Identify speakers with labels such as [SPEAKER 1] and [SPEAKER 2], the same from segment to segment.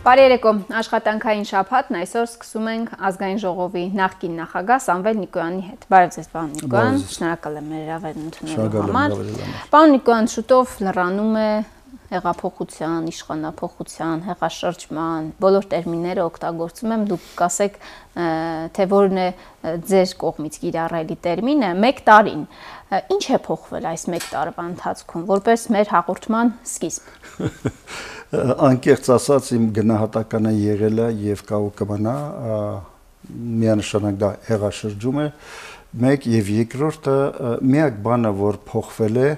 [SPEAKER 1] Բարի երեկո, աշխատանքային շաբաթն այսօր սկսում ենք ազգային ժողովի նախկին նախագահ Սամվել Նիկոյանի հետ։ Բարև ձեզ, պարոն Նիկոյան, շնորհակալ եմ մեր հավերն ընդունելու համար։ Պարոն Նիկոյան, շուտով լրանում է հեղափոխության, իշխանապողության, հեղաշրջման բոլոր տերմինները օգտագործում եմ, դուք կասեք, թե որն է ձեր կողմից կիրառելի տերմինը 1 տարին։ Ինչ է փոխվել այս 1 տարվա ընթացքում, որպես մեր հաղորդման սկիզբ։
[SPEAKER 2] անկեղծ ասած իմ գնահատականը եղել է եւ կա ու կմնա միանշանակ դա հեղաշրջում է մեկ եւ երկրորդը միակ բանը որ փոխվել է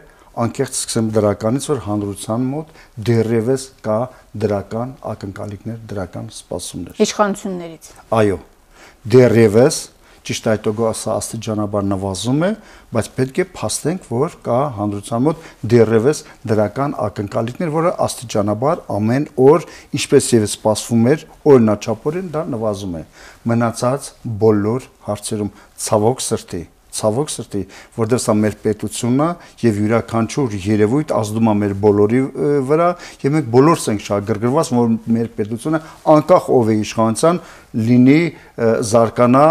[SPEAKER 2] անկեղծ սկսեմ դրականից որ հանրության մոտ դեռևս կա դրական ակնկալիքներ, դրական սպասումներ։
[SPEAKER 1] Իշխանություններից։
[SPEAKER 2] Այո։ Դեռևս ճիշտ այդ օգոստոսը աստիճանաբար նվազում է, բայց պետք է փաստենք, որ կա հանրության մոտ դեռևս դրական ակնկալիքներ, որը աստիճանաբար ամեն օր, ինչպես եւ սպասվում էր, օրնաչափորեն դա նվազում է։ Մնացած բոլոր հարցերում ցավոք սրտի ցավոք սրտի, որտեղ սա մեր պետությունն է եւ յուրաքանչյուր երևույթ ազդում է մեր բոլորի վրա եւ մենք բոլորս ենք շահագրգռված, որ մեր պետությունը անկախ ով է իշխանության լինի զարգանա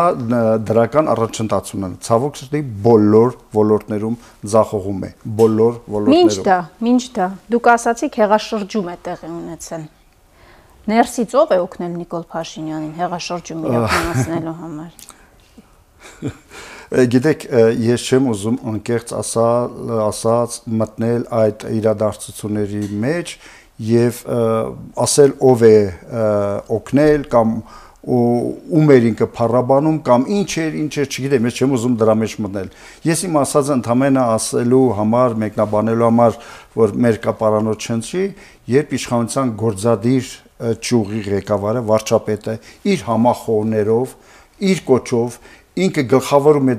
[SPEAKER 2] դրական առաջընթաց ունենա։ Ցավոք սրտի բոլոր ոլորտներում ձախողում է, բոլոր ոլորտներում։
[SPEAKER 1] Ինչ դա, ինչ դա։ Դուք ասացիք հեղաշրջում է տեղի ունեցել։ Ներսից ով է օգնել Նիկոլ Փաշինյանին հեղաշրջում իրականացնելու համար։
[SPEAKER 2] Գիտեք, ես չեմ ուզում անկեղծ ասալ, ասած մտնել այդ իրադարձությունների մեջ եւ ասել ով է օգնել կամ ում էր ինքը փառաբանում կամ ինչ էր, ինչ էր, չգիտեմ, ես չեմ ուզում դրա մեջ մտնել։ Ես իմ ասածը ընդամենը ասելու համար, մեկնաբանելու համար, որ մեր կապարանոց չընչի, երբ իշխանության գործադիր ճյուղի ղեկավարը, վարչապետը իր համախոհներով, իր կոչով ինքը գլխավորում է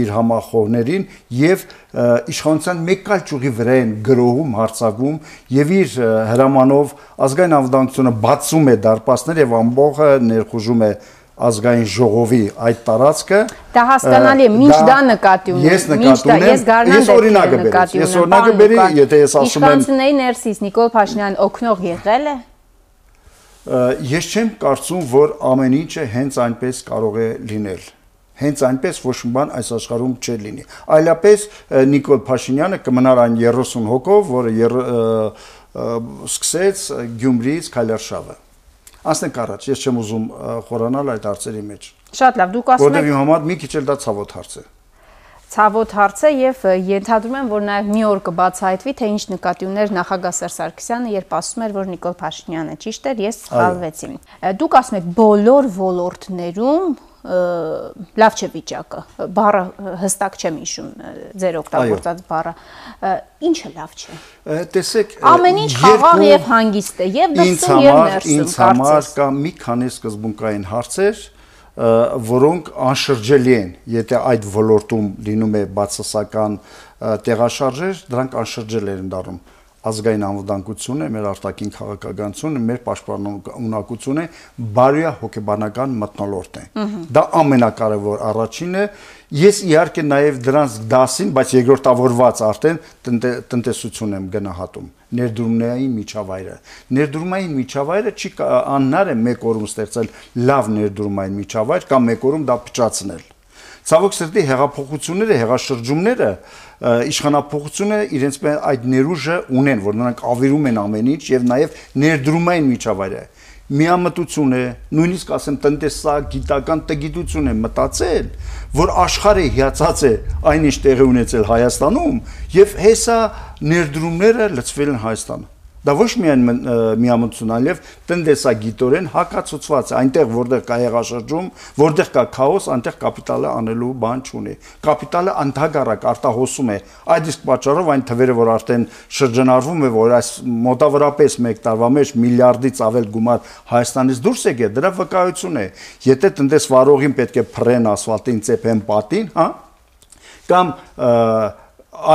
[SPEAKER 2] իր համախոհներին եւ իշխանության մեկ այլ ճյուղի վրա են գրոհում, հարցակվում եւ իր հրամանով ազգային անվտանգությունը բացում է դարպասներ եւ ամբողը ներխուժում է ազգային ժողովի այդ տարածքը
[SPEAKER 1] դա հասկանալի է ինչ դա նկատի ունի
[SPEAKER 2] ես նկատի ունեմ ես
[SPEAKER 1] գարնան
[SPEAKER 2] ես օրինակը բերի ես օրինակը բերի եթե ես ասում եմ
[SPEAKER 1] իշխանությունների ներսից Նիկոլ Փաշինյան օգնող եղել է
[SPEAKER 2] ես չեմ կարծում, որ ամեն ինչը հենց այնպես կարող է լինել հենց այնպես ոչ մի բան այս աշխարհում չի լինի։ Այլապես Նիկոլ Փաշինյանը կմնար այն 30 հոգով, որը եր, սկսեց Գյումրիից Քալարշավը։ Անցնենք առաջ, ես չեմ ուզում խորանալ այդ հարցերի մեջ։
[SPEAKER 1] Շատ լավ, դուք ասում եք
[SPEAKER 2] Որտեւ իմ համար մի քիչ էլ դա ցավոտ հարց է
[SPEAKER 1] ցավոտ հարց է եւ ենթադրում եմ, որ նաեւ մի օր կբացահայտվի, թե ինչ նկատի ուներ նախագահ Սերժ Սարգսյանը, երբ ասում էր, որ Նիկոլ Փաշինյանը ճիշտ էր, ես սխալվեցի։ Դուք ասում եք բոլոր ոլորտներում լավ չէ վիճակը։ Բառը հստակ չեմ հիշում ձեր օգտագործած բառը։ Ինչը լավ չէ։
[SPEAKER 2] Տեսեք,
[SPEAKER 1] ամեն ինչ խաղաղ եւ հանգիստ է եւ դրսում եւ ներսում։
[SPEAKER 2] Ինձ համար կա մի քանի սկզբունքային հարցեր, որոնք անշրջելի են, եթե այդ ոլորտում լինում է բացասական տեղաշարժեր, դրանք անշրջել են դառնում ազգային անվտանգությունը, մեր արտաքին քաղաքականությունը, մեր պաշտպանունակությունը բարոյա հոգեբանական մտնոլորտ է։ Դա ամենակարևոր առաջինն է։ Ես իհարկե նաև դրանց դասին, բայց երկրորդավորված արդեն տնտեսություն եմ գնահատում ներդրումային միջավայրը։ Ներդրումային միջավայրը չի անհնար է մեկ օրում ստեղծել լավ ներդրումային միջավայր կամ մեկ օրում դա փչացնել։ Ցավոք սրտի հեղափոխությունները, հեղաշրջումները իշխանապողությունը իրենց այդ ներուժը ունեն, որ նրանք ավիրում են ամեն ինչ եւ նաեւ ներդրումային միջավայրը միամտություն է, նույնիսկ ասեմ տնտեսակ, գիտական տգիտություն է մտածել, որ աշխարհը հիացած է այնինչ տեղի ունեցել Հայաստանում եւ հեսա ներդրումները լցվել են Հայաստանը Դա ոչ միայն միամտություն, այլև տնտեսագիտորեն հակացուցված է, այնտեղ որտեղ կա եղաշրջում, որտեղ կա քաոս, այնտեղ կապիտալը անելու բան չունի։ Կապիտալը ընդհանրակ արտահոսում է։ Այդ իսկ պատճառով այն թվերը, որ արդեն շրջանառվում է, որ այս մոտավորապես 1 տարվա մեջ միլիարդից ավել գումար Հայաստանից դուրս եկե, դրա վկայություն է։ Եթե տնտեսվարողին պետք է փռեն ասֆալտին, ծեփեն պատին, հա, կամ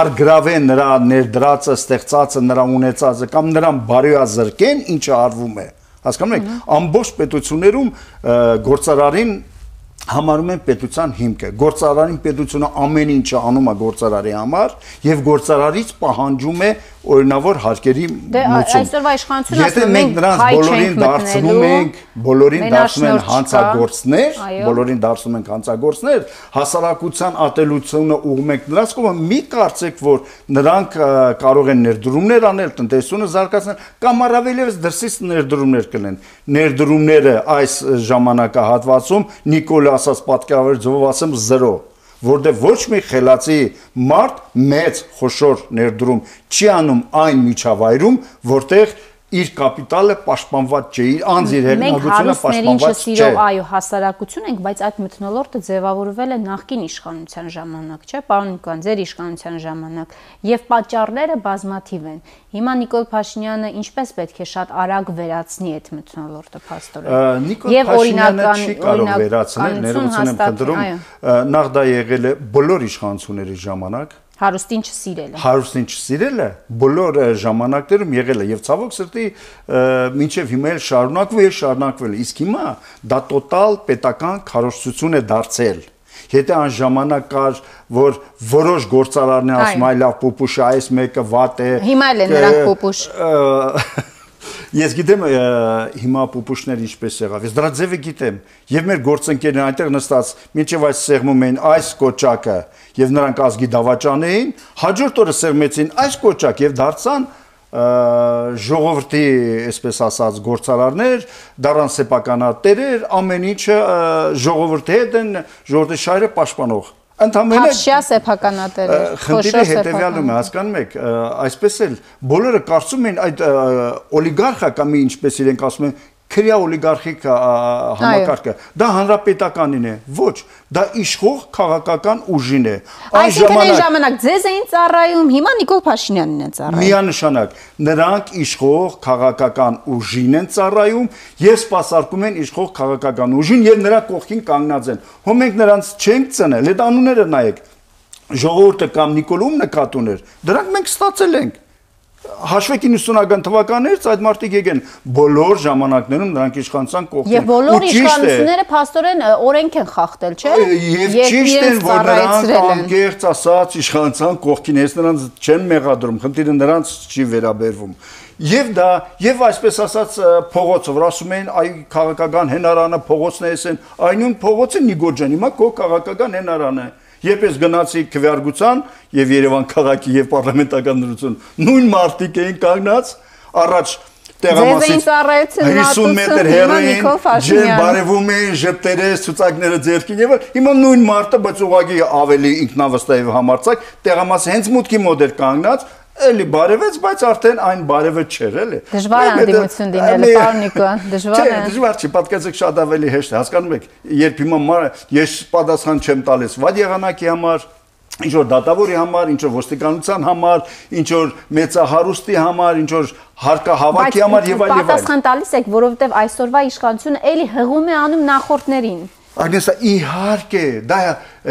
[SPEAKER 2] արգրավեն նրա ներդրածը, ստեղծածը, նրա ունեցածը կամ նրան բարոյազրկեն, ինչը արվում է։ Հասկանում եք, ամբողջ պետություններում գործարարին համարում են պետության հիմքը։ Գործարարին պետությունը ամեն ինչը անում է գործարարի համար եւ գործարարից պահանջում է օրինավոր հարկերի
[SPEAKER 1] դե, մուծում։ այսօրվա իշխանությունը
[SPEAKER 2] ասում է մենք նրանց բոլորին դարձնում ենք, բոլորին դարձնում են հանցագործներ, բոլորին դարձնում ենք հանցագործներ, հասարակության ատելությունը ուղում ենք նրանց կողմը։ Մի կարծեք, որ նրանք կարող են ներդրումներ անել, տնտեսությունը զարգացնել կամ առավելևս դրսից ներդրումներ կլեն։ Ներդրումները այս ժամանակահատվածում Նիկոլ ասած պատկերավոր ձևով ասեմ 0 որտեղ ոչ մի խելացի մարդ մեծ խոշոր ներդրում չի անում այն միջավայրում, որտեղ իր կապիտալը պաշտպանված չէ, իր անձ իր հեղինակությունը պաշտպանված չէ։
[SPEAKER 1] Մենք այո, հասարակություն ենք, բայց այդ մթնոլորտը ձևավորվել է նախկին իշխանության ժամանակ, չէ՞, պարոն Նիկոյան, ձեր իշխանության ժամանակ, եւ պատճառները բազմաթիվ են։ Հիմա Նիկոլ Փաշինյանը ինչպես պետք է շատ արագ վերացնի այդ մթնոլորտը փաստորեն։
[SPEAKER 2] Եվ օրինական չի կարող վերացնել, ներողություն եմ խնդրում, նախ դա եղել է բոլոր իշխանությունների ժամանակ
[SPEAKER 1] Հարուստին չսիրելը։
[SPEAKER 2] Հարուստին չսիրելը բոլոր ժամանակներում եղել է եւ ցավոք սրտի մինչեւ հիմա էլ շարունակվում է շարունակվել Իսկ հիմա դա տոտալ պետական քարոշչություն է դարձել։ Եթե այն ժամանակ կար, որ որոշ գործարարներ ասում այ լավ պուպուշ է, այս մեկը վատ է։
[SPEAKER 1] Հիմա էլ են նրանք պուպուշ։
[SPEAKER 2] Ես գիտեմ հիմա պուպուշներ ինչպես եղավ։ Ես դրա ձևը գիտեմ։ Եվ մեր գործընկերներն այնտեղ նստած, մինչև այս սեղմում էին այս կոճակը եւ նրանք ազգի դավաճան էին, հաջորդ օրը սեղմեցին այս կոճակ եւ դարձան ժողովրդի, այսպես ասած, գործարարներ, դառան սեփականատերեր, ամեն ինչը ժողովրդի հետ են, ժողովրդի շահերը պաշտպանող
[SPEAKER 1] Ընդհանրապես Հապշյա սեփականատեր է։
[SPEAKER 2] Խնդիրը հետեւյալում է, հասկանում եք, այսպես էլ բոլորը կարծում են այդ օլիգարխա կամ ինչպես իրենք ասում են, քրեա օլիգարխիկ համակարգը։ Դա հանրապետականին է, ոչ, դա իշխող քաղաքական ուժին է։
[SPEAKER 1] Այս ժամանակ ժամանակ ձեզ էին ծառայում, հիմա Նիկոլ Փաշինյանին են ծառայում։
[SPEAKER 2] Միանշանակ, նրանք իշխող քաղաքական ուժին են ծառայում եւ սпасարկում են իշխող քաղաքական ուժին եւ նրա կողքին կանգնած են։ Հո մենք նրանց չենք ծնել, այդ անունները նայեք։ Ժողովուրդը կամ Նիկոլում նկատուներ, դրանք մենք ստացել ենք հաշվեք 90-ական թվականներից այդ մարտիկ եկեն բոլոր ժամանակներում նրանք իշխանության կողքին։
[SPEAKER 1] Եվ բոլոր իշխանությունները փաստորեն օրենք են խախտել, չէ՞։
[SPEAKER 2] Եվ ճիշտ է, որ նրանք անկեղծ ասած իշխանության կողքին, ես նրանց չեն մեղադրում, խնդիրը նրանց չի վերաբերվում։ Եվ դա, եւ այսպես ասած փողոցը, որ ասում են այ քաղաքական հենարանը փողոցն է, ասեն, այնուն փողոցը Նիգորջան, հիմա քո քաղաքական հենարանը է Երբ ես գնացի քվեարկության եւ Երևան քաղաքի եւ պարլամենտական դրություն, նույն մարտիկ էին կանգնած առաջ
[SPEAKER 1] տեղամասից
[SPEAKER 2] 50 մետր հեռային ջեր բարևում էին ժպտերը ցուցակները ձերքին եւ հիմա նույն մարտը բայց ուղղակի ավելի ինքնավստահ եւ համարցակ տեղամասը հենց մուտքի մոդել կանգնած Էլի բարևեց, բայց արդեն այն բարևը չէր, էլի։
[SPEAKER 1] Դժվար անդիմություն դինելը, պարոն Նիկոյան, դժվար է։
[SPEAKER 2] Չէ, դժվար չի, պատկերացեք շատ ավելի հեշտ է, հասկանում եք, երբ հիմա ես պատասխան չեմ տալիս վատ եղանակի համար, ինչ որ դատավորի համար, ինչ որ ոստիկանության համար, ինչ որ մեծահարուստի համար, ինչ որ հարկահավաքի համար եւ այլ եւ այլ։
[SPEAKER 1] Պատասխան տալիս եք, որովհետեւ այսօրվա իշխանությունը էլի հղում է անում նախորդներին։
[SPEAKER 2] Ագնեսա իհարկե, դա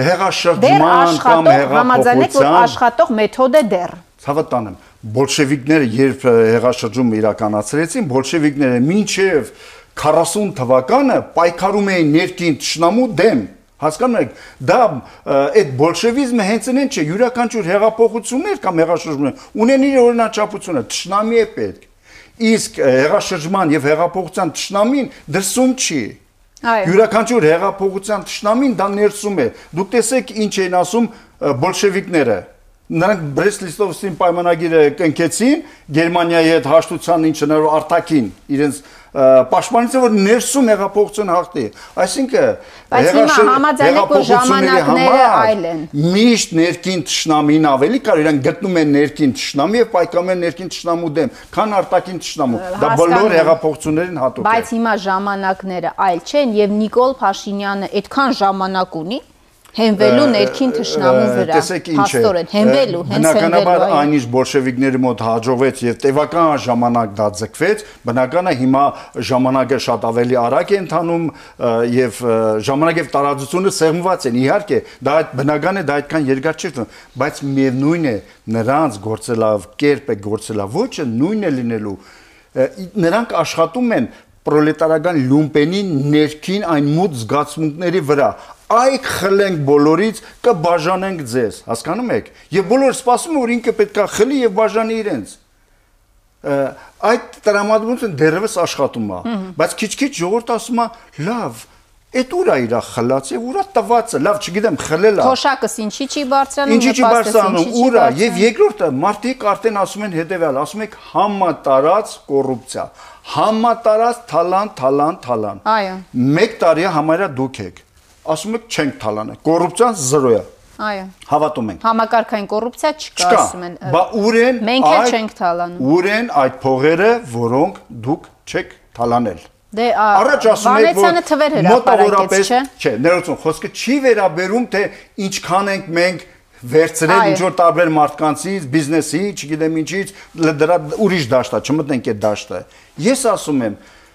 [SPEAKER 2] հեղաշրջման կամ հեղափոխության
[SPEAKER 1] համաձայնեք, որ աշխատող մեթոդ է դեռ
[SPEAKER 2] ցավը տանեմ բոլշևիկները երբ հեղաշրջումը իրականացրեցին բոլշևիկները մինչև 40 թվականը պայքարում էին ներքին ճշնամու դեմ հասկանում եք դա այդ բոլշևիզմը հենց այն չէ յուրաքանչյուր հեղափոխություններ կամ հեղաշրջումներ ունեն իր օրինաչափությունը ճշնամի է պետք իսկ հեղաշրջման եւ հեղափոխության ճշնամին դրսում չի յուրաքանչյուր հեղափոխության ճշնամին դա ներսում է դուք տեսեք ինչ են ասում բոլշևիկները նրանք Բրեստ-Լիստովսկին պայմանագիրը կնքեցին Գերմանիայի հետ հաշտության ինչը նոր արտակին իրենց պաշտպանիցը որ ներսում հեղափոխություն հաղթի այսինքն
[SPEAKER 1] այլ են
[SPEAKER 2] միշտ ներքին ճշնամին ավելի կար իրանք գտնում են ներքին ճշնամի եւ պայքարում են ներքին ճշնամու դեմ քան արտակին ճշնամու դա բոլոր հեղափոխություններին հատուկ է
[SPEAKER 1] բայց հիմա ժամանակները այլ չեն եւ Նիկոլ Փաշինյանը այդքան ժամանակ ունի հենվելու ներքին թշնամու վրա։
[SPEAKER 2] Տեսեք ինչ է։
[SPEAKER 1] Հաստորեն հենվելու, հենց հենվելու։
[SPEAKER 2] Բնականաբար այնիշ բոլշևիկների մոտ հաջողվեց եւ տևական ժամանակ դա ձգվեց, բնական է հիմա ժամանակը շատ ավելի արագ է ընթանում եւ ժամանակ եւ տարածությունը սեղմված են։ Իհարկե, դա այդ բնական է, դա այդքան երկար չի, բայց միևնույն է նրանց գործելավ կերպը գործելավ ոչը նույնն է լինելու նրանք աշխատում են պրոլետարական լումպենի ներքին այն մուտ զգացմունքների վրա։ այ խլենք բոլորից, կբաժանենք ձեզ, հասկանում եք։ Եվ բոլորը սպասում որ ինքը պետքա խլի եւ բաժանի իրենց այդ տրամադրությունը դեռևս աշխատում է բայց քիչ-քիչ ժողովուրդ ասում է լավ Էդ ուրա իրա խլած եւ ուրա տվածը, լավ, չգիտեմ, խլել է։
[SPEAKER 1] Թոշակս ինչի չի բարձրանում,
[SPEAKER 2] ինչի չի բարձրանում, ուրա եւ երկրորդը մարդիկ արդեն ասում են հետեւյալ, ասում եք համատարած կոռուպցիա, համատարած թալան, թալան, թալան։
[SPEAKER 1] Այո։
[SPEAKER 2] 1 տարի համարյա դուք եք։ Ասում եք չենք թալանը։ Կոռուպցիան 0 է։
[SPEAKER 1] Այո։
[SPEAKER 2] Հավատում ենք։
[SPEAKER 1] Համակարգային կոռուպցիա չկա, ասում են։
[SPEAKER 2] Բա ուրեն
[SPEAKER 1] մենք էլ չենք թալանում։
[SPEAKER 2] Ուրեն այդ փողերը, որոնք դուք չեք թալանել։
[SPEAKER 1] Դե առաջ ասում եք որ մոտավորապես
[SPEAKER 2] չէ, ներողություն, խոսքը չի վերաբերում թե ինչքան ենք մենք վերցրել ինչ որ տարբեր մարդկանցից, բիզնեսի, չգիտեմ ինչից, դրա ուրիշ դաշտ է, չմտնենք այդ դաշտը։ Ես ասում եմ,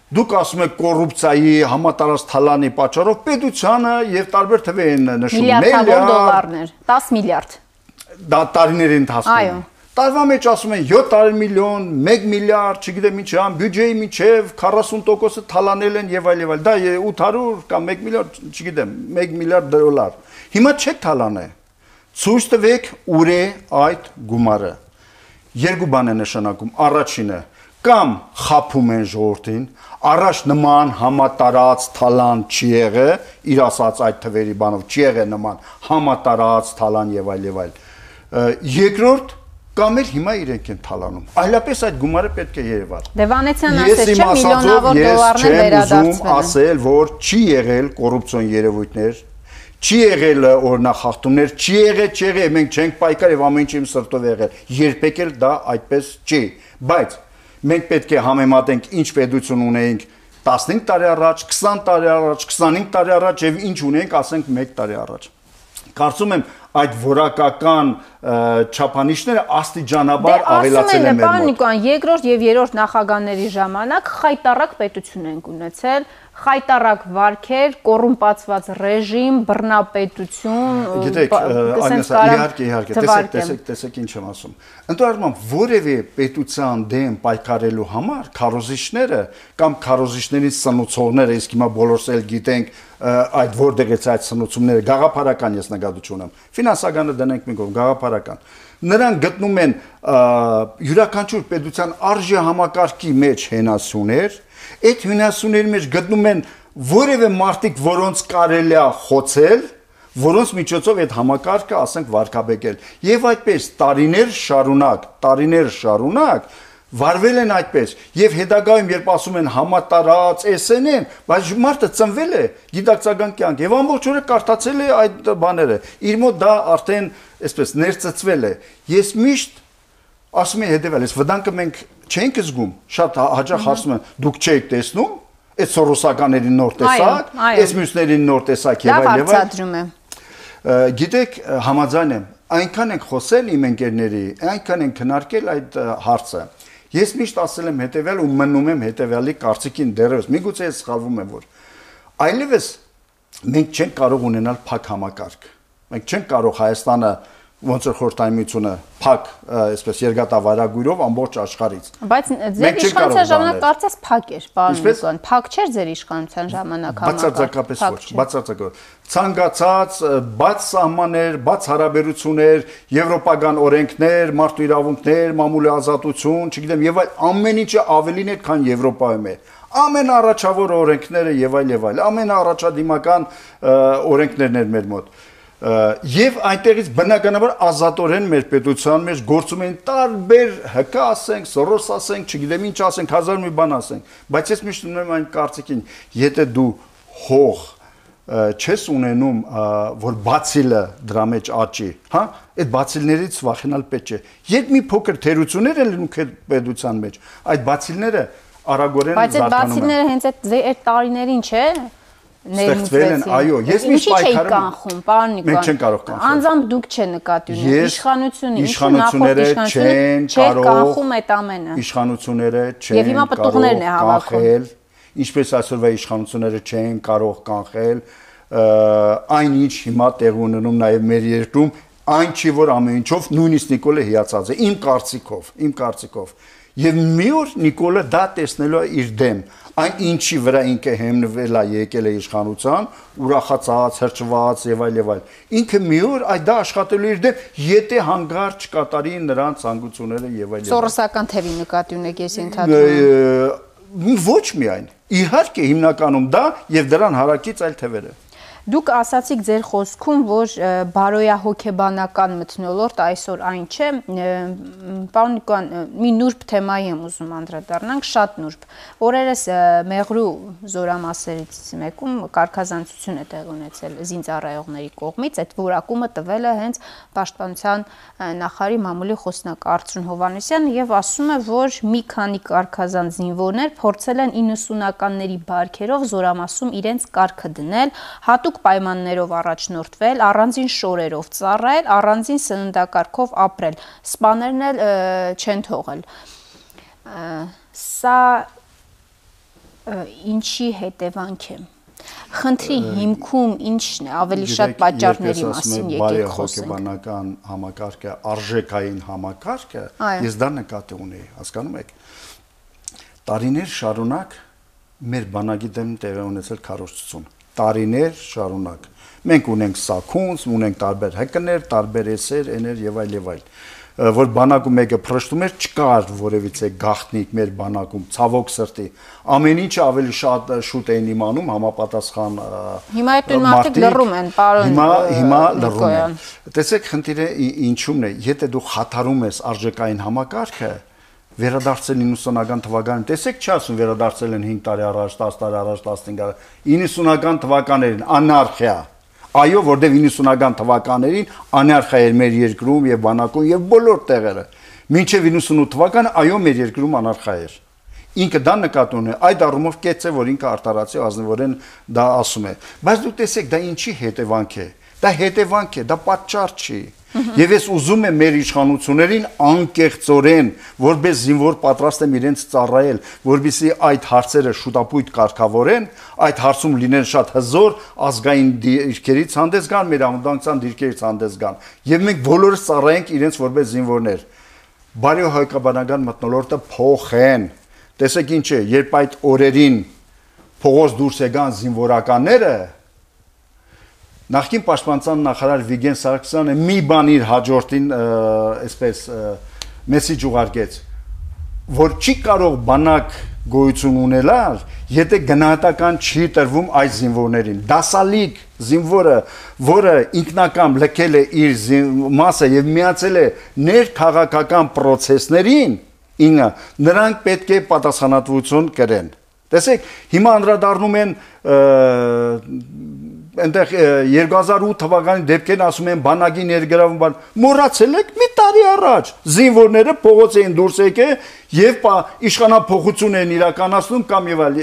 [SPEAKER 2] դուք ասում եք կոռուպցիայի համատարած թալանի պատճառով պետությանը եւ տարբեր թվեր են նշում
[SPEAKER 1] միլիարդ դոլարներ 10 միլիարդ
[SPEAKER 2] դա տարիների ընթացքում
[SPEAKER 1] այո
[SPEAKER 2] տարվա մեջ ասում են 700 միլիոն 1 միլիարդ չգիտեմ ինչ ան բյուջեի միջև 40%-ը թալանել են եւ այլ եւ այլ դա 800 կամ 1 միլիարդ չգիտեմ 1 միլիարդ դոլար հիմա չեք թալանե ցույց տվեք ուր է այդ գումարը երկու բան է նշանակում առաջինը կամ խափում են ժողովրդին առաջ նման համատարած թալան չի եղել, իր ասած այդ թվերի բանով չի եղել նման համատարած թալան եւ այլ եւ այլ։ Երկրորդ կամ էլ հիմա իրենք են թալանում։ Այլապես այդ գումարը պետք է Երևան։
[SPEAKER 1] Դե Վանեցյան ասել չէ միլիոնավոր դոլարներ վերադարձվել։
[SPEAKER 2] ասել, որ չի եղել կոռուպցիոն երևույթներ, չի եղել օրնախախտումներ, չի եղել, չի եղել, մենք չենք պայքար եւ ամեն ինչ իմ սրտով եղել։ Երբեք էլ դա այդպես չի։ Բայց մենք պետք է համեմատենք ինչ պետություն ունեինք 15 տարի առաջ, 20 տարի առաջ, 25 տարի առաջ եւ ինչ ունենք, ասենք 1 տարի առաջ։ Կարծում եմ այդ որակական չափանիշները աստիճանաբար
[SPEAKER 1] դե,
[SPEAKER 2] ավելացել են մեր մոտ։
[SPEAKER 1] Պարոն Նիկոյան, երկրորդ եւ երրորդ նախագահների ժամանակ խայտարակ պետություն ենք ունեցել, խայտարակ վարքեր, կոռումպացված ռեժիմ, բռնապետություն,
[SPEAKER 2] գիտեք, այնեսա իհարկե, իհարկե, տեսեք, տեսեք, տեսեք ինչ եմ ասում։ Ընդհանրապես որևէ պետության դեմ պայքարելու համար քարոզիչները կամ քարոզիչների սնուցողները, իսկ հիմա բոլորս էլ գիտենք այդ որտեղից այդ սնուցումները գաղափարական ես նկատություն ունեմ։ Ֆինանսականը դնենք մի կողմ, գաղափարական նրանք գտնում են յուրաքանչյուր պետության արժե համակարգի մեջ հենասյուներ, այդ հյունասուների մեջ գտնում են որևէ մարտիկ, որոնց կարելի է խոցել, որոնց միջոցով այդ համակարգը, ասենք, վարկաբեկել։ Եվ այդպես տարիներ շարունակ, տարիներ շարունակ վարվել են այդպես եւ հետագայում երբ ասում են համատարած SN-ն, բայց մարդը ծնվել է գիտակցական կյանք եւ ամբողջ օրը կարդացել է այդ բաները։ Իր մոտ դա արդեն այսպես ներծծվել է։ Ես միշտ ասում եմ հետեւել, այս վտանգը մենք չենք զգում, շատ հաճախ ասում են, դուք չեք տեսնում, այդ սորոսականների նոր տեսակ, այս մյուսների նոր տեսակ
[SPEAKER 1] եւ այլ եւ այլ։
[SPEAKER 2] Գիտեք, համաձայն եմ, այնքան ենք խոսել իմ ընկերների, այնքան ենք քննարկել այդ հարցը։ Ես միշտ ասել եմ հետեւյալ ու մնում եմ հետեւյալի կարծիքին դեռևս։ Միգուցե ես սխալվում եմ որ այլևս մենք չենք կարող ունենալ փակ համակարգ։ Մենք չենք կարող Հայաստանը ոնց որ խորտայմությունը փակ, այսպես երկատավարագույրով ամբողջ աշխարից։
[SPEAKER 1] Բայց ձեր իշխանության ժամանակ կարծես փակ էր, պարոն Նիկոն, փակ չէր ձեր իշխանության ժամանակ
[SPEAKER 2] համակարգը։ Բացարձակապես ոչ, բացարձակապես։ Ցանկացած բաց սահմաններ, բաց հարաբերություններ, եվրոպական օրենքներ, մարդու իրավունքներ, մամուլի ազատություն, չգիտեմ, եւ այլ ամեն ինչը ավելին է, քան Եվրոպայում է ամեն առաջավոր օրենքները եւ այլ եւ այլ ամեն առաջադիմական օրենքներն էր մեր մոտ եւ այնտեղից բնականաբար ազատորեն մեր պետության մեջ գործում են տարբեր հկա ասենք, սորոս ասենք, չգիտեմ ինչ ասենք, հազար մի բան ասենք, բայց ես միշտ ունեմ այն կարծիքին, եթե դու հող չես ունենում, որ բացիլը դրա մեջ աճի, հա, այդ բացիլներից վախենալ պետք չէ։ Երբ մի փոքր թերություններ են լինում պետության մեջ, այդ բացիլները արագորեն
[SPEAKER 1] զարգանում են։ Բայց այդ բացիլները հենց այդ տարիներին չէ,
[SPEAKER 2] ստեղծվել են, այո, ես միշտ
[SPEAKER 1] պայքարում եմ կանխում, պարոն Նիկոն։
[SPEAKER 2] Մենք չենք կարող կանխել։
[SPEAKER 1] Անձամբ դուք չեն նկատի ունում իշխանությունը,
[SPEAKER 2] իշխանությունները չեն կարող
[SPEAKER 1] կանխում այդ ամենը։
[SPEAKER 2] Իշխանությունները չեն կարող կանխել, ինչպես այսօրվա իշխանությունները չեն կարող կանխել այնինչ հիմա տեղ ունենում նաև մեր երկրում, այն չի որ ամեն ինչով նույնիսկ Նիկոլը հիացած է իմ կարծիքով, իմ կարծիքով Եվ մի օր Նիկոլը դա տեսնելու է իր դեմ այն ինչի վրա ինքը հիմնվել է եկել է իշխանության, ուրախացած, հրճված եւ այլ եւ այլ։ Ինքը մի օր այդ դա աշխատելու իր դեմ, եթե հանգարց չկատարի նրանց ցանկությունները եւ այլ։
[SPEAKER 1] Սորոսական թևի նկատի ունեք ես ընդհանրում։
[SPEAKER 2] Ոչ միայն։ Իհարկե հիմնականում դա եւ դրան հարակից այլ թևերը։
[SPEAKER 1] Դուք ասացիք ձեր խոսքում, որ բարոյահոգեբանական մթնոլորտ այսօր այն չէ, պարոն Նիկոյան, մի նուրբ թեմայի եմ ուզում անդրադառնանք, շատ նուրբ։ Օրերս Մեղրու զորամասերից մեկում կարգազանցություն է տեղ ունեցել զինծառայողների կողմից, այդ որակումը տվել է հենց Պաշտպանության նախարարի մամուլի խոսնակ Արծրուն Հովանեսյանը եւ ասում է, որ մի քանի կարգազան զինվորներ փորձել են 90-ականների բարքերով զորամասում իրենց կարգը դնել, հատուկ պայմաններով առաջնորդվել, առանձին շորերով ծառայել, առանձին սննդակարգով ապրել։ Սպաներն էլ չեն թողել։ Սա ինչի հետևանք է։ Խնդրի հիմքում ի՞նչն է, ավելի շատ պատճառների մասին եկեք խոսենք։
[SPEAKER 2] Հոգեբանական համակարգը, արժեքային համակարգը, ես դա նկատի ունեի, հասկանում եք։ Տարիներ շարունակ մեր բանակի դեմ տեղի ունեցել քարոզություն տարիներ շարունակ։ Մենք ունենք սակունց, ունենք տարբեր հկներ, տարբեր էսեր, էներ եւ այլ եւ այլ որ բանակում մեկը փրշտում էր, չկար որևիցե գախտնիկ մեր բանակում, ցավոք սրտի։ Ամեն ինչը ավելի շատ շուտ էին իմանում համապատասխան
[SPEAKER 1] Հիմա այդ նույն մարդիկ լռում են, պարոն։
[SPEAKER 2] Հիմա հիմա լռում են։ Տեսեք, խնդիրը ինչումն է, եթե դու խաթարում ես արժեքային համակարգը, վերադարձել 90-ական թվականին։ Տեսեք, չի ասում վերադարձել են 5 տարի առաջ, 10 տարի առաջ, 15 տարի։ 90-ական թվականներին անարխիա։ Այո, որտեղ 90-ական թվականներին անարխիա էր մեր երկրում եւ բանակում եւ բոլոր տեղերը։ Մինչեւ 98 թվականը այո, մեր երկրում անարխիա էր։ Ինքը դա նկատում է, այդ առումով կեց է, որ ինքը արտարացի ազնվորեն դա ասում է։ Բայց դու տեսեք, դա ինչի հետևանք է։ Դա հետևանք է, դա պատճառ չի։ Եվ ես ուզում եմ մեր իշխանություններին անկեղծորեն, որպես զինվոր պատրաստ եմ իրենց ծառայել, որբիսի այդ հարցերը շուտապույտ կարգավորեն, այդ հարցում լինեն շատ հզոր ազգային դիրքերից հանդես գան, մեր ամդանկցան դիրքերից հանդես գան։ Եվ մենք բոլորս ծառայենք իրենց որպես զինվորներ։ Բարի հայկաբանական մտնոլորտը փոխեն։ Տեսեք ինչ է, երբ այդ օրերին փողոց դուրս եկան զինվորականները, Նախկին պաշտպանության նախարար Վիգեն Սարգսյանը մի բան իր հաջորդին այսպես մեսիջ ուղարկեց, որ չի կարող բանակ գոյություն ունենալ, եթե գնահատական չի տրվում այս զինվորներին։ Դասալիկ զինվորը, որը ինքնակամ լքել է իր մասը եւ միացել է ներքաղաքական process-ներին, ինը նրանք պետք է պատասխանատվություն կրեն։ Տեսեք, հիմա անդրադառնում են այնտեղ 2008 թվականի դեպքերն ասում են բանակի ներգրավում բան մոռացել եք մի տարի առաջ զինվորները փողոց էին դուրս եկել եւ իշխանապողություն են իրականացնում կամ եւ այլ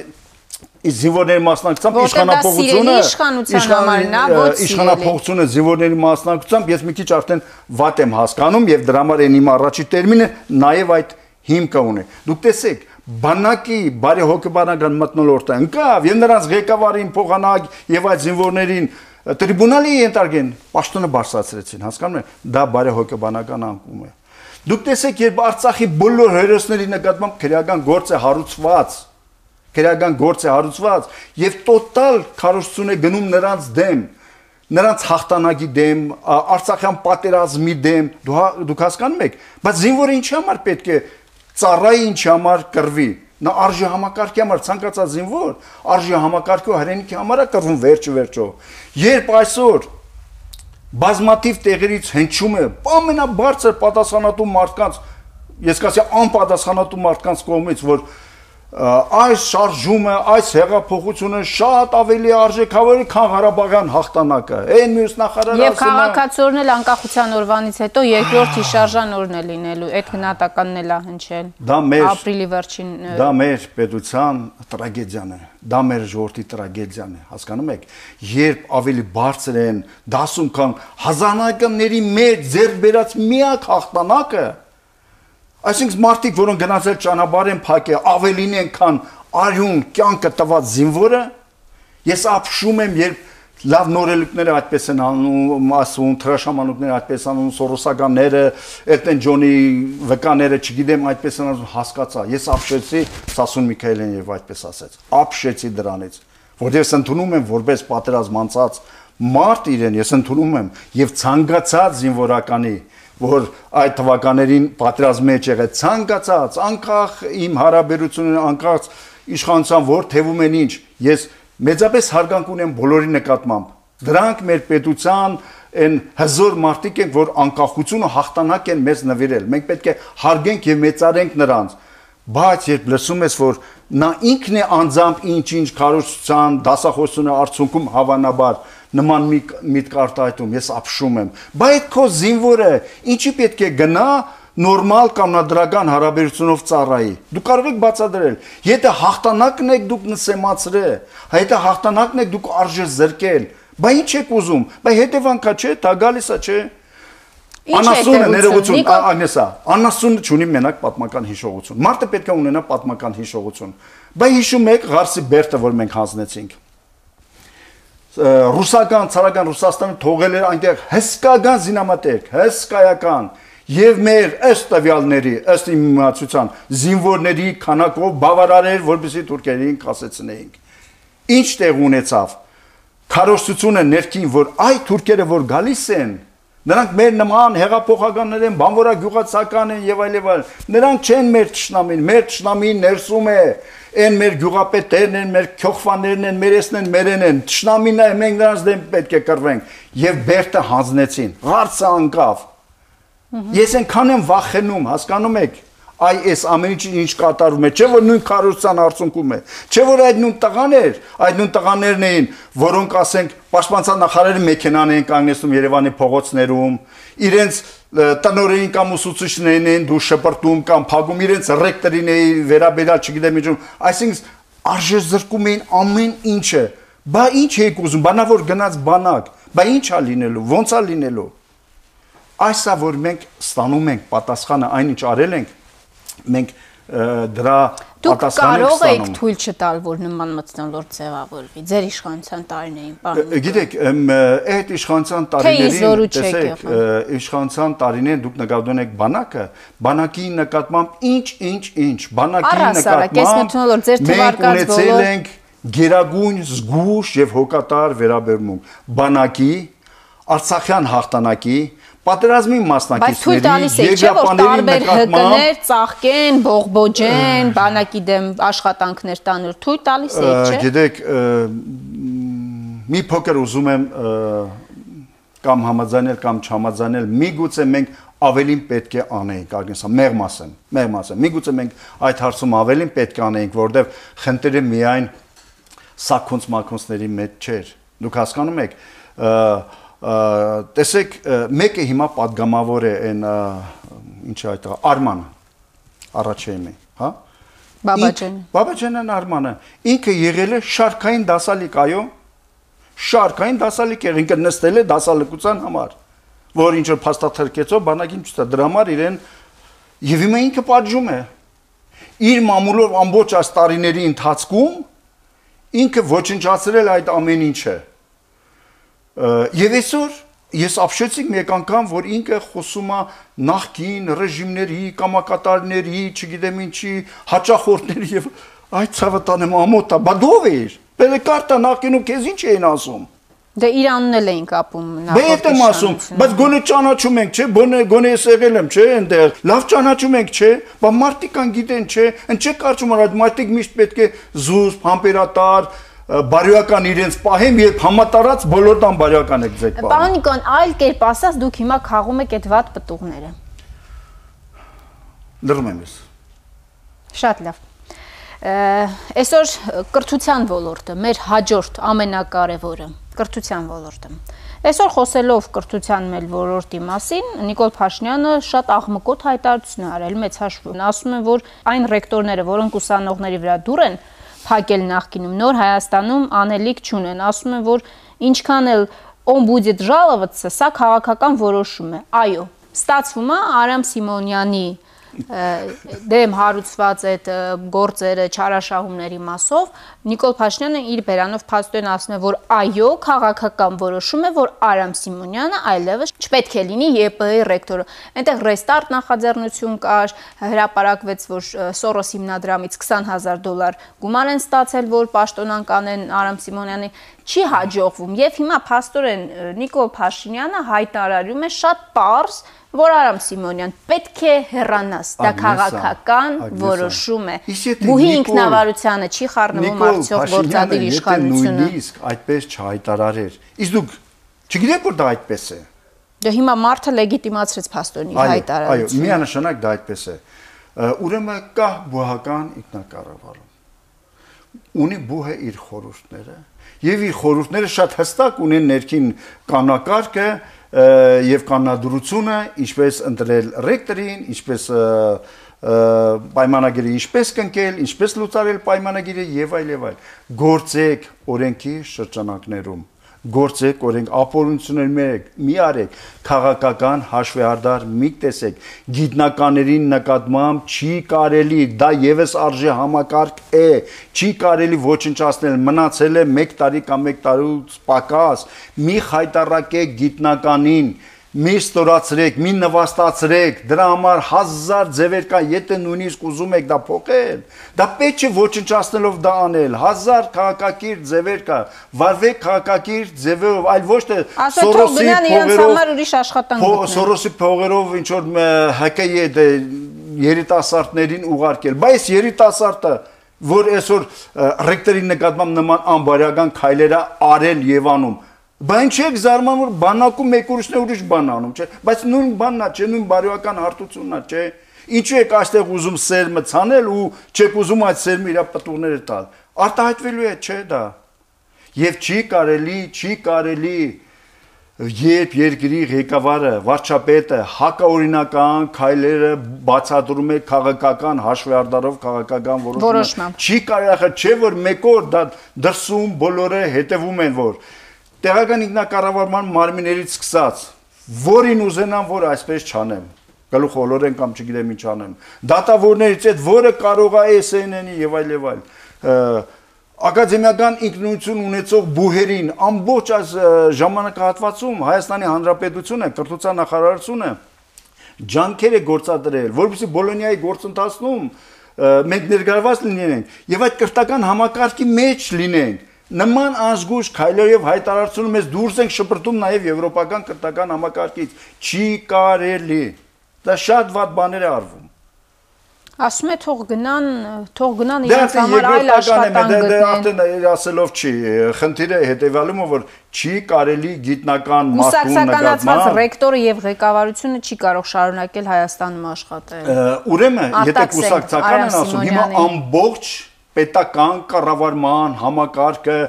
[SPEAKER 2] զինվորների մասնակցությամբ
[SPEAKER 1] իշխանապողությունը
[SPEAKER 2] իշխանապողությունը զինվորների մասնակցությամբ ես մի քիչ արդեն վատ եմ հասկանում եւ դրա համար են իմ առաջի տերմինը նաեւ այդ հիմքը ունի դուք տեսեք բանակի բարի հոգեբանական մտնոլորտը ընկավ եւ նրանց ղեկավարին փոխանակ եւ այդ զինվորներին տրիբունալի ենթարկեն պաշտոնը բարձրացրեցին հասկանում եք դա բարի հոգեբանական անկում է դուք տեսեք երբ արցախի բոլոր հերոսների նկատմամբ քրեական գործ է հարուցված քրեական գործ է հարուցված եւ տոտալ քարոզություն է գնում նրանց դեմ նրանց հաղթանակի դեմ, Արցախյան պատերազմի դեմ, դուք հասկանում եք, բայց զինվորը ինչի համար պետք է ծառայի ինչ համար կրվի նա արժի համակարգի համար ցանկացած զինվոր արժի համակարգի հրենիքի համար է կրվում վերջ վերջո երբ այսօր բազմատիվ տեղերից հնչում է ամենաբարձր պատասխանատու մարդկանց ես կասի անպատասխանատու մարդկանց կողմից որ այս շարժումը, այս հեղափոխությունը շատ ավելի արժեքավոր է, քան Ղարաբաղյան հաղթանակը։ Այն մյուս նախարարը
[SPEAKER 1] Եվ քաղաքացիորն էլ անկախության օրվանից հետո երկրորդ հիշարժան օրն է լինելու, այդ գնահատականն էլ է հնչել։
[SPEAKER 2] Դա մեր
[SPEAKER 1] ապրիլի վերջին
[SPEAKER 2] Դա մեր պետության տրագեդիան է։ Դա մեր ժողովրդի տրագեդիան է, հասկանում եք։ Երբ ավելի բարձր են դասում կամ հազարականների մեջ ձեր բերած միակ հաղթանակը Այսինքն մարդիկ, որոնք գնացել ճանապարհ են փակել, ավելին են քան արյուն կյանքը տված զինվորը, ես ապշում եմ, երբ լավ նորելուկները այդպես են անում, ասում, թրաշամանուկները այդպես անում, սորոսականները, Էլտեն Ջոնի վկաները, չգիտեմ, այդպես են ասում, հասկացա։ Ես ապշեցի Սասուն Միքայելյան եւ այդպես ասեց։ Ապշեցի դրանից, որտեղ ես ընդունում եմ որպես պատերազմ անցած մարդ իրեն, ես ընդունում եմ եւ ցանկացած զինվորականի որ այդ թվականներին պատրաստ մեջ եղել ցանկացած անկախ իմ հարաբերությունները անկախ իշխանության որ թևում են ինչ ես մեծապես հարգանք ունեմ բոլորի նկատմամբ։ Դրանք մեր պետության այն հզոր մարդիկ են, որ անկախությունը հաղթանակ են մեզ նվիրել։ Մենք պետք է հարգենք եւ մեծարենք նրանց։ Բայց երբ լսում ես, որ նա ինքն է անձամբ ինչ-ինչ քարոշցության, դասախոսությունը արդյունքում հավանաբար նման մի միտք արտահայտում, ես ապշում եմ։ Բայց քո զինվորը ինչի պետք է գնա նորմալ կանոնադրական հարաբերությունով ծառայի։ Դու կարող եք բացատրել, եթե հաղթանակն եք դուք նսեմացրել, եթե հաղթանակն եք դուք արժե զրկել, բա ինչ եք ուզում, բա հետևանքա չէ, դա գալիս է չէ։ Անասունը ներողություն, Ագնեսա, անասունը չունի մենակ պատմական հիշողություն։ Մարդը պետք է ունենա պատմական հիշողություն։ Բա հիշում եք Ղարսի Բերտը, որ մենք հանձնեցինք ռուսական, ցարական Ռուսաստանը թողել էր այնտեղ հսկական զինամատերք, հսկայական եւ մեր ըստ տվյալների, ըստ իմ իմացության, զինվորների քանակով բավարար էր, որպեսզի թուրքերին կասեցնեինք։ Ինչ տեղ ունեցավ։ Քարոշցությունը ներքին, որ այ թուրքերը որ գալիս են, նրանք մեր նման հեղափոխականներ են, բանվորագյուղացական են եւ այլ եւ այլ։ Նրանք չեն մեր ճշնամին, մեր ճշնամին ներսում է, այն մեր գյուղապետերն են, մեր քյոխվաներն են, մերեսն են, մերեն են։ Ճշնամին է, մենք նրանց դեմ պետք է կռվենք։ Եվ Բերտը հանձնեցին։ Հարցը անկավ Ես այնքան եմ վախենում, հասկանում եք, այ այս ամեն ինչ ինչ կատարվում է, չէ որ նույն քարոզության արդյունքում է, չէ որ այդ նույն տղաներ, այդ նույն տղաներն էին, որոնք ասենք պաշտպանության նախարարի մեքենան էին կանգնեցնում Երևանի փողոցներում, իրենց տնորին կամ ուսուցիչներին էին դու շպրտում կամ փագում իրենց ռեկտորին էի վերաբերալ, չգիտեմ ինչու, այսինքն արժե զրկում էին ամեն ինչը։ Բա ինչ եք ուզում, բանավոր գնաց բանակ, բա ինչ է լինելու, ո՞նց է լինելու Այսա որ մենք ստանում ենք պատասխանը այնինչ արել ենք, մենք դրա
[SPEAKER 1] պատասխանը կարող եք թույլ չտալ, որ նման մտնոլորտ ձևավորվի ձեր իշխանության տարիներին,
[SPEAKER 2] պարոն։ Գիտեք, այդ իշխանության տարիներին, տեսեք, իշխանության տարիներին դուք նկատում եք բանակը, բանակի նկատմամբ ինչ, ինչ, ինչ, բանակի
[SPEAKER 1] նկատմամբ մենք
[SPEAKER 2] ունեցել ենք գերագույն զգուշ եւ հոգատար վերաբերմունք բանակի Արցախյան հաղթանակի պատերազմի մասնակիցների
[SPEAKER 1] եգրապաների նկատմամբ ծաղկեն, բողբոջեն, բանակի դեմ աշխատանքներ տանուր թույլ տալիս է, չէ՞։
[SPEAKER 2] Գիտեք, մի փոքր ուզում եմ կամ համաձայնել կամ չհամաձայնել, միգուցե մենք ավելին պետք է անեինք, ագնեսա, մեղմ ասեմ, մեղմ ասեմ։ Միգուցե մենք այդ հարցում ավելին պետք է անեինք, որովհետև խնդիրը միայն սակոնց մակոնցների մեջ չէր։ Դուք հասկանում եք, տեսեք մեկը հիմա падգամավոր է այն ինչ է այդ Արման առաջեմի, հա?
[SPEAKER 1] Բաբաջան։
[SPEAKER 2] Բաբաջանն Արմանը ինքը եղել է շարքային դասալիկ, այո։ Շարքային դասալիկ եղ ինքը նստել է դասալեկության համար, որ ինչ որ փաստաթղթեցո բանակին չտա դրա համար իրեն եւ իմը ինքը պատժում է։ Իր մամուլով ամբողջ այս տարիների ընթացքում ինքը ոչնչացրել այդ ամեն ինչը։ ինչ Եվ այսօր ես ապշեցի մեկ անգամ, որ ինքը խոսում է նախկին ռեժիմների, կամակատարների, չգիտեմ ինչի, հաճախորդների եւ այդ ցավը տանեմ ամոթա, բա դով էր։ Պելեկարտա նախկինում քեզ ինչ էին ասում։
[SPEAKER 1] Դե Իրանն էլ էին կապում
[SPEAKER 2] նախորդ։ Բե եմ ասում, բայց գոնե ճանաչում ենք, չէ՞, գոնե գոնե ես եղել եմ, չէ՞, այնտեղ։ Լավ ճանաչում ենք, չէ՞, բա մարդիկ կան գիտեն, չէ՞, ընդ չէ կարծում որ այդ մարդիկ միշտ պետք է զուսպ, համբերատար, բարոյական իրենց պահեմ, երբ համատարած բոլոր տան բարոյական եք ձեկ պահում։
[SPEAKER 1] Պարոն Նիկոն, այլ կերպ ասած, դուք հիմա խաղում եք այդ վատ պտուղները։
[SPEAKER 2] Լրում եմ ես։
[SPEAKER 1] Շատ լավ։ Այսօր կրթության ոլորտը, մեր հաջորդ ամենակարևորը, կրթության ոլորտը։ Այսօր խոսելով կրթության մեր ոլորտի մասին, Նիկոլ Փաշինյանը շատ աղմկոտ հայտարարություն արել մեծ հաշվով։ Ասում է, որ այն ռեկտորները, որոնք ուսանողների վրա դուր են, փակել նախկինում, նոր Հայաստանում անելիք չունեն։ Ասում են, որ ինչքան էլ он будет жаловаться, սա քաղաքական որոշում է։ Այո, ստացվում է Արամ Սիմոնյանի դեմ հարուցված այդ գործերը չարաշահումների մասով Նիկոլ Փաշինյանը իր բերանով փաստորեն ասում է, որ այո, քաղաքական որոշում է, որ Արամ Սիմոնյանը այլևս չպետք է լինի ԵՊ-ի ռեկտորը։ Այնտեղ ռեստարտ նախաձեռնություն կար, հրապարակվեց, որ Սորոս հիմնադրամից 20000 դոլար գումար են ստացել, որ պաշտոնան կանեն Արամ Սիմոնյանի չի հաջողվում եւ հիմա փաստորեն Նիկոլ Փաշինյանը հայտարարում է շատ པարս որ Արամ Սիմոնյան պետք է հեռանաս, դա քաղաքական որոշում է։ Բուհի ինքնավարությանը չի խառնվում արդյոք գործադիր իշխանությունը։
[SPEAKER 2] Նույնիսկ այդպես չհայտարարեր։ Իսկ դուք չգիտեք որ դա այդպես է։
[SPEAKER 1] Դե հիմա մարդը լեգիտիմացրեց փաստորեն հայտարարությունը։
[SPEAKER 2] Այո, միանշանակ դա այդպես է։ Ուրեմն կա բուհական ինքնակառավարում։ Ունի բուհը իր խորհուրդները եւ իր խորհուրդները շատ հստակ ունեն ներքին կանակարգը եւ կանոնադրությունը, ինչպես ընտրել ռեկտորին, ինչպես պայմանագիրը ինչպես կնկել, ինչպես լուծարել պայմանագիրը եւ այլ եւ այլ։ Գործեք օրենքի շրջանակներում գործեք, օրենք ապօրինություններ մերեք, մի արեք, քաղաքական հաշվեհարդար մի տեսեք, գիտնականներին նկատմամբ չի կարելի, դա եւս արժե համակարգ է, չի կարելի ոչնչացնել, մնացել է 1 տարի կամ 1 տարուց պակաս, մի խայտարակեք գիտնականին, մի ստորացրեք, մի նվաստացրեք, դրա համար հազար ձևեր կա, եթե նույնիսկ ուզում եք դա փոխել, դա պետք է ոչնչացնելով դա անել, հազար քաղաքակիր ձևեր կա, վարվեք քաղաքակիր ձևերով, այլ ոչ թե
[SPEAKER 1] Սորոսի փողերով
[SPEAKER 2] Սորոսի փողերով ինչ որ ՀԿ-ի դե երիտասարդներին ուղարկել, բայց երիտասարդը որ այսօր ռեկտորի նկատմամբ նման անբարյական քայլերը արել եւ Բան չեք զարմանում, բանակում մեկ ուրիշն է ուրիշ բան անում, չէ՞, բայց նույն բանն է, չէ, նույն բարոյական հարթությունն է, չէ։ Ինչու եք այստեղ ուզում սերմը ցանել ու չեք ուզում այդ սերմը իր պատուղները տալ։ Արտահայտվելու է, չէ՞ դա։ Եվ չի կարելի, չի կարելի երբ երկրի ղեկավարը, վարչապետը հակաօրինական քայլերը բացատրում է քաղաքական հաշվեհարդարով քաղաքական որոշում։ Չի կարելի, չէ՞ որ մեկ օր դա դրսում բոլորը հետևում են որ տեղական ինքնակառավարման մարմիններից սկսած, որին ուզենամ, որ այսպես չանեմ, գլուխ ոլորեն կամ չգիտեմ ինչ անեմ, դատավորներից այդ որը կարող է SNN-ի եւ այլ եւ այլ ակադեմիական ինքնություն ունեցող բուհերին ամբողջ այս ժամանակահատվածում Հայաստանի Հանրապետությունը, կրթության նախարարությունը ջանքեր է գործադրել, որովհետեւ Բոլոնիայի գործընթացնում մենք ներգրաված լինենք եւ այդ կրթական համակարգի մեջ լինենք Նման ազգուշ քայլերով հայտարարությունը մեզ դուրս ենք շպրտում նաև եվրոպական կրթական համակարգից։ Չի կարելի։ Դա շատ վատ բաներ է արվում։
[SPEAKER 1] Ասում է թող գնան, թող գնան իրենց համար այլ աշխատանք գտնեն։ Դե
[SPEAKER 2] արդեն ասելով չի, խնդիրը հետեւալում է որ չի կարելի գիտնական մարդու
[SPEAKER 1] նկատմամբ ռեկտորը եւ ղեկավարությունը չի կարող շարունակել Հայաստանում աշխատել։
[SPEAKER 2] Ուրեմն, եթե կուսակցական են ասում, հիմա ամբողջ պետական կառավարման համակարգը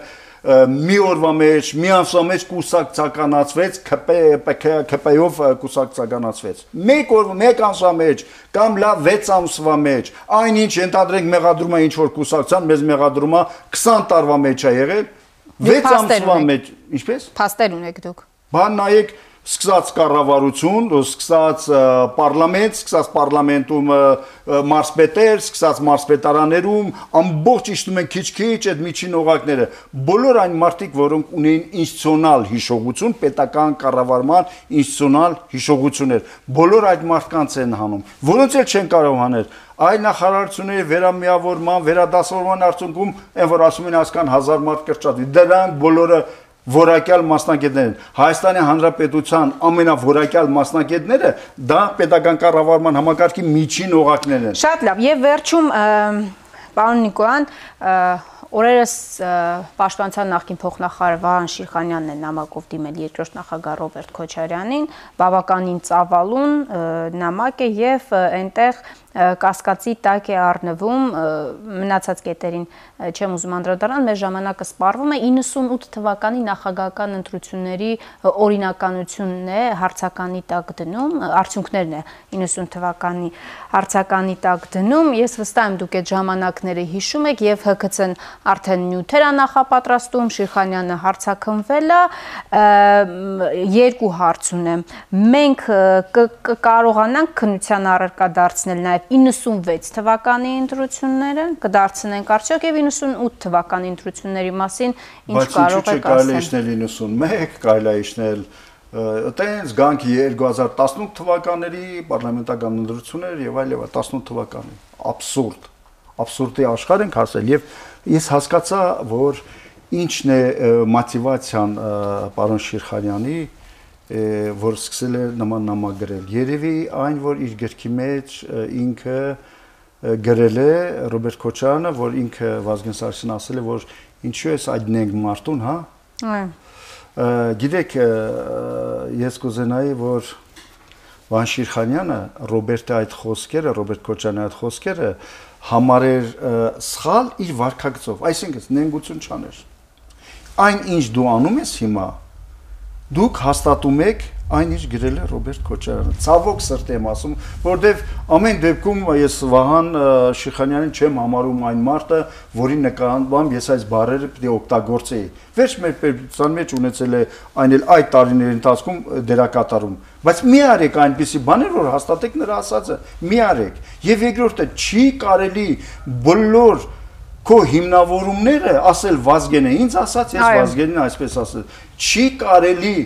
[SPEAKER 2] մի օրվա մեջ, մի ամսվա մեջ կուսակցականացվեց, ԿՊ-ով կուսակցականացվեց։ Մեկ օր, մեկ ամսվա մեջ կամ լավ 6 ամսվա մեջ, այնինչ ընդհանրենք մեղադրումը ինչ որ կուսակցան, մեզ մեղադրումը 20 տարվա մեջ է եղել, 6 ամսվա մեջ, ինչպես։
[SPEAKER 1] Փաստեր ունեք դուք։
[SPEAKER 2] Բան նայեք, սկսած կառավարություն, սկսած պարլամենտ, սկսած պարլամենտում մարսպետեր, սկսած մարսպետարաներում, ամբողջ իշտում են քիչ-քիչ այդ միջին օղակները։ Բոլոր այն մարդիկ, որոնք ունեին ինստիտուցիոնալ հիշողություն, պետական կառավարման ինստիտուցիոնալ հիշողություններ, բոլոր այդ մարդկանց են հանում, որոնց էլ չեն կարող հանել այ նախարարությունների վերամիավորման, վերադասավորման արդյունքում այն որ ասում են ասկան 1000 մարդ կրճատվի։ Դրանք բոլորը որակյալ մասնակիցներ են։ Հայաստանի Հանրապետության ամենավորակյալ մասնակիցները դա պետական կառավարման համակարգի միջին օղակներն են։
[SPEAKER 1] Շատ լավ, եւ վերջում պարոն Նիկոյան Օրերս Պաշտպանության նախկին փոխնախարար Վահան Շիրխանյանն է նամակով դիմել երկրորդ նախագահ Ռոբերտ Քոչարյանին, բավականին ծավալուն նամակ է եւ այնտեղ կասկածի տակ է առնվում մնացած կետերին չեմ ուզում անդրադառնալ, մեր ժամանակը սպառվում է 98 թվականի նախագահական ընտրությունների օրինականությունն է հարցականի տակ դնում, արդյունքներն է 90 թվականի հարցականի տակ դնում։ Ես վստահ եմ դուք այդ ժամանակները հիշում եք եւ ՀԿՑ-ն արդեն նյութեր է նախապատրաստում, Շիրխանյանը հարցակնվել է, երկու հարց ունեմ։ Մենք կկարողանանք քննության առարկա դարձնել նաեւ 96 թվականի ընտրությունները, կդարձնենք արդյոք եւ 98 թվականի ընտրությունների մասին ինչ կարող եք
[SPEAKER 2] ասել։ Բայց ինչ չէ, կարելի է 91, կարելի է իշնել այտենց գանք 2018 թվականների պարլամենտական ընտրություններ եւ այլ եւ 18 թվականի։ Աբսուրդ։ Աբսուրդի աշխարհ ենք հասել եւ ես հասկացա, որ ինչն է մոտիվացիան պարոն Շիրխանյանի որ սկսել է նման նամակ գրել երևի այն որ իր գրքի մեջ ինքը գրել է Ռոբերտ Քոչարյանը որ ինքը Վազգեն Սարգսյանն ասել է որ ինչու է այդ նենք մարտուն հա? Այո Գիտեք, ես կուզենայի, որ Վան Շիրխանյանը Ռոբերտի այդ խոսքերը, Ռոբերտ Քոչյանի այդ խոսքերը համարեր սխալ իր վարկագծով, այսինքն նենգություն չաներ։ Այն ինչ դու անում ես հիմա, դուք հաստատում եք այն ինչ գրել է Ռոբերտ Քոչարյանը։ Ցավոք սրտի եմ ասում, որովհետև ամեն դեպքում ես Վահան Շիխանյանին չեմ համարում այն մարդը, որի նկատմամբ ես այս բառերը պետք է օգտագործեի։ Վերջ մեր պետության մեջ ունեցել է այն էլ այդ տարիների ընթացքում դերակատարում։ Բայց մի արեք այնպիսի բաներ, որ հաստատեք նրա ասածը։ Մի արեք։ Եվ երկրորդը չի կարելի բոլոր քո հիմնավորումները ասել Վազգենը ինձ ասաց, ես Վազգենին այսպես ասել։ Չի կարելի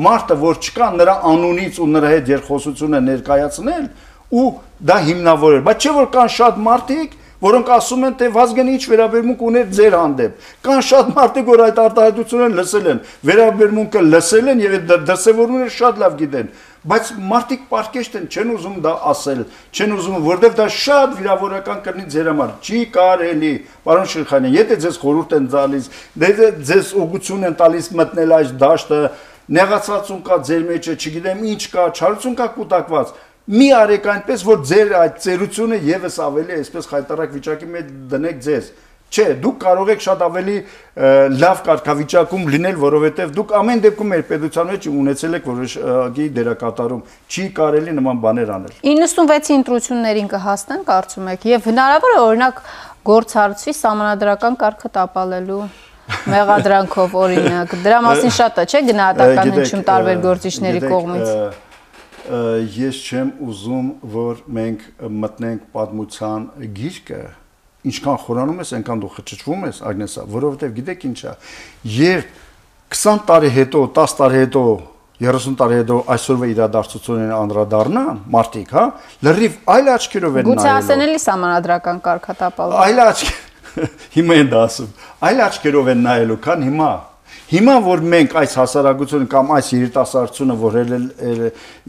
[SPEAKER 2] մարդը, որ չկա նրա անունից ու նրա հետ երկխոսությունը ներկայացնել ու դա հիմնավորել, բայց չէ որ կան շատ մարդիկ, որոնք ասում են, թե Վազգենի ինչ վերաբերմունք ուներ ձեր հանդեպ։ Կան շատ մարդիկ, որ այդ արտահայտությունները լսել են, վերաբերմունքը լսել են եւ այդ դրսևորումները շատ լավ գիտեն, բայց մարդիկ պարկեշտ են, չեն ուզում դա ասել, չեն ուզում, որովհետեւ դա շատ վիրավորական կլինի ձեր համար։ Չի կարելի, պարոն Շիրխանյան, եթե ձեզ խորհուրդ են տալիս, դե ձեզ ուղղություն են տալիս մտնել այս դաշտը, նեղացածուն կա ձեր մեջը, չգիտեմ ինչ կա, չարություն կա կուտակված։ Մի արեք այնպես, որ ձեր այդ ծերությունը եւս ավելի այսպես խայտարակ վիճակի մեջ դնեք ձեզ։ Չէ, դուք կարող եք շատ ավելի լավ կարգավիճակում լինել, որովհետև դուք ամեն դեպքում մեր պետության մեջ ունեցել եք որոշակի դերակատարում։ Չի կարելի նման բաներ անել։
[SPEAKER 1] 96-ի ընտրություններին կհասնեն, կարծում եք, եւ հնարավոր է օրինակ գործարցվի համանդրական կարգը տապալելու մեղադրանքով օրինակ։ Դրա մասին շատ է, չէ՞ գնահատական հնչում տարբեր գործիչների կողմից։
[SPEAKER 2] Ես չեմ ուզում, որ մենք մտնենք պատմության գիրկը, ինչքան խորանում ես, այնքան դու խճճվում ես, Ագնեսա, որովհետև գիտեք ինչա, երբ 20 տարի հետո, 10 տարի հետո 30 տարի հետո այսօրվա իրադարձություններին անդրադառնան մարդիկ, հա, լրիվ այլ աչքերով են նայելու։
[SPEAKER 1] Գուցե ասեն էլի համանadrական կարգատապալը։
[SPEAKER 2] Այլ աչք հիմա են դա ասում։ Այլ աչքերով են նայելու, քան հիմա։ Հիմա որ մենք այս հասարակությունը կամ այս երիտասարդությունը, որ ելել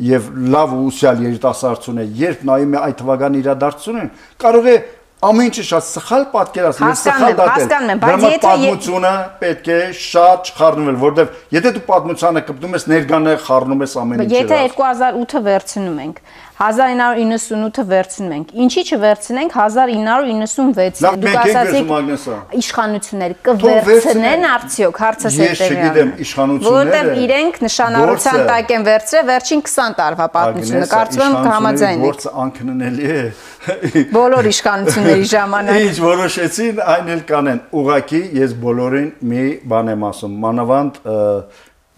[SPEAKER 2] եւ լավ ու ուսյալ երիտասարդություն է, երբ նայում է այդ թվականի իրադարձություններին, կարող է ամեն ինչը շատ սխալ պատկերացնել,
[SPEAKER 1] սխալ դատել։ Բայց
[SPEAKER 2] եթե պատմությունը պետք է շատ չխառնվել, որովհետև եթե դու պատմությանը կպտում ես, ներգանը խառնում ես ամեն ինչը։
[SPEAKER 1] Եթե 2008-ը վերցնում ենք, 1998-ը վերցնում ենք։ Ինչի՞ չվերցնենք 1996-ը։
[SPEAKER 2] Դուք ասացիք
[SPEAKER 1] իշխանությունները կվերցնեն արդյոք հարցը
[SPEAKER 2] սերտերիալ։ Ես չգիտեմ իշխանությունները։
[SPEAKER 1] Որտեղ իրենք նշանառության տակ են վերցրել վերջին 20 տարվա պատմությունը։ Կարծում եմ կհամաձայնեք։
[SPEAKER 2] Գործը անքննելի է։
[SPEAKER 1] Բոլոր իշխանությունների ժամանակ։
[SPEAKER 2] Ինչ որոշեցին, այն էլ կանեն։ Ուղղակի ես բոլորին մի բան եմ ասում, մանավանդ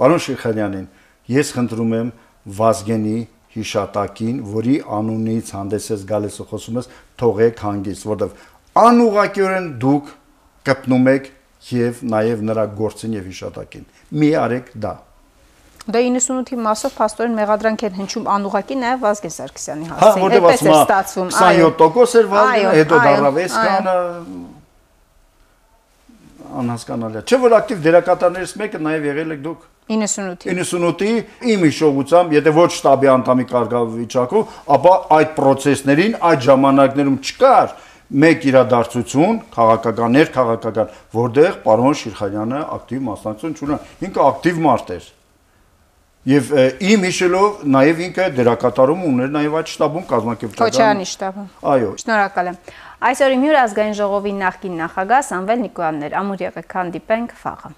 [SPEAKER 2] պարոն Շիխանյանին, ես խնդրում եմ Վազգենի հիշատակին, որի անունից հանդես ես գալիս ու խոսում ես, թողեք հանգիստ, որովհետև անուղակիորեն դուք կպնում եք եւ նաեւ նրա գործին եւ հիշատակին։ Մի արեք դա։
[SPEAKER 1] Դա 98-ի մասով փաստորեն մեղադրանք են հնչում անուղակի նաև Վազգեն Սարգսյանի
[SPEAKER 2] հա, հասցին։ Այդպես է ստացվում։ 27% էր Վազգենը, հետո դառավ Էսկանը անհասկանալի է։ Չէ՞ որ ակտիվ դերակատարներից մեկը նաև եղել եք դուք։
[SPEAKER 1] 98-ի
[SPEAKER 2] 98-ի իմ հիշողությամբ, եթե ոչ շտաբի անդամի կարգավիճակով, ապա այդ process-ներին այդ ժամանակներում չկար մեկ իրադարձություն, քաղաքական, ներքաղաքական, որտեղ պարոն Շիրխանյանը ակտիվ մասնակցություն չուներ։ Ինքը ակտիվ մարդ էր։ Եվ իմ հիշելով նաև ինքը դերակատարում ուներ նաև այդ շտաբում կազմակերպչական
[SPEAKER 1] Քոչարյանի շտաբում։
[SPEAKER 2] Այո։
[SPEAKER 1] Շնորհակալ եմ։ Այսօր իմ հյուր ազգային ժողովի նախկին նախագահ Սամվել Նիկոյաններ։ Ամուր եղեք, հանդիպենք վաղը։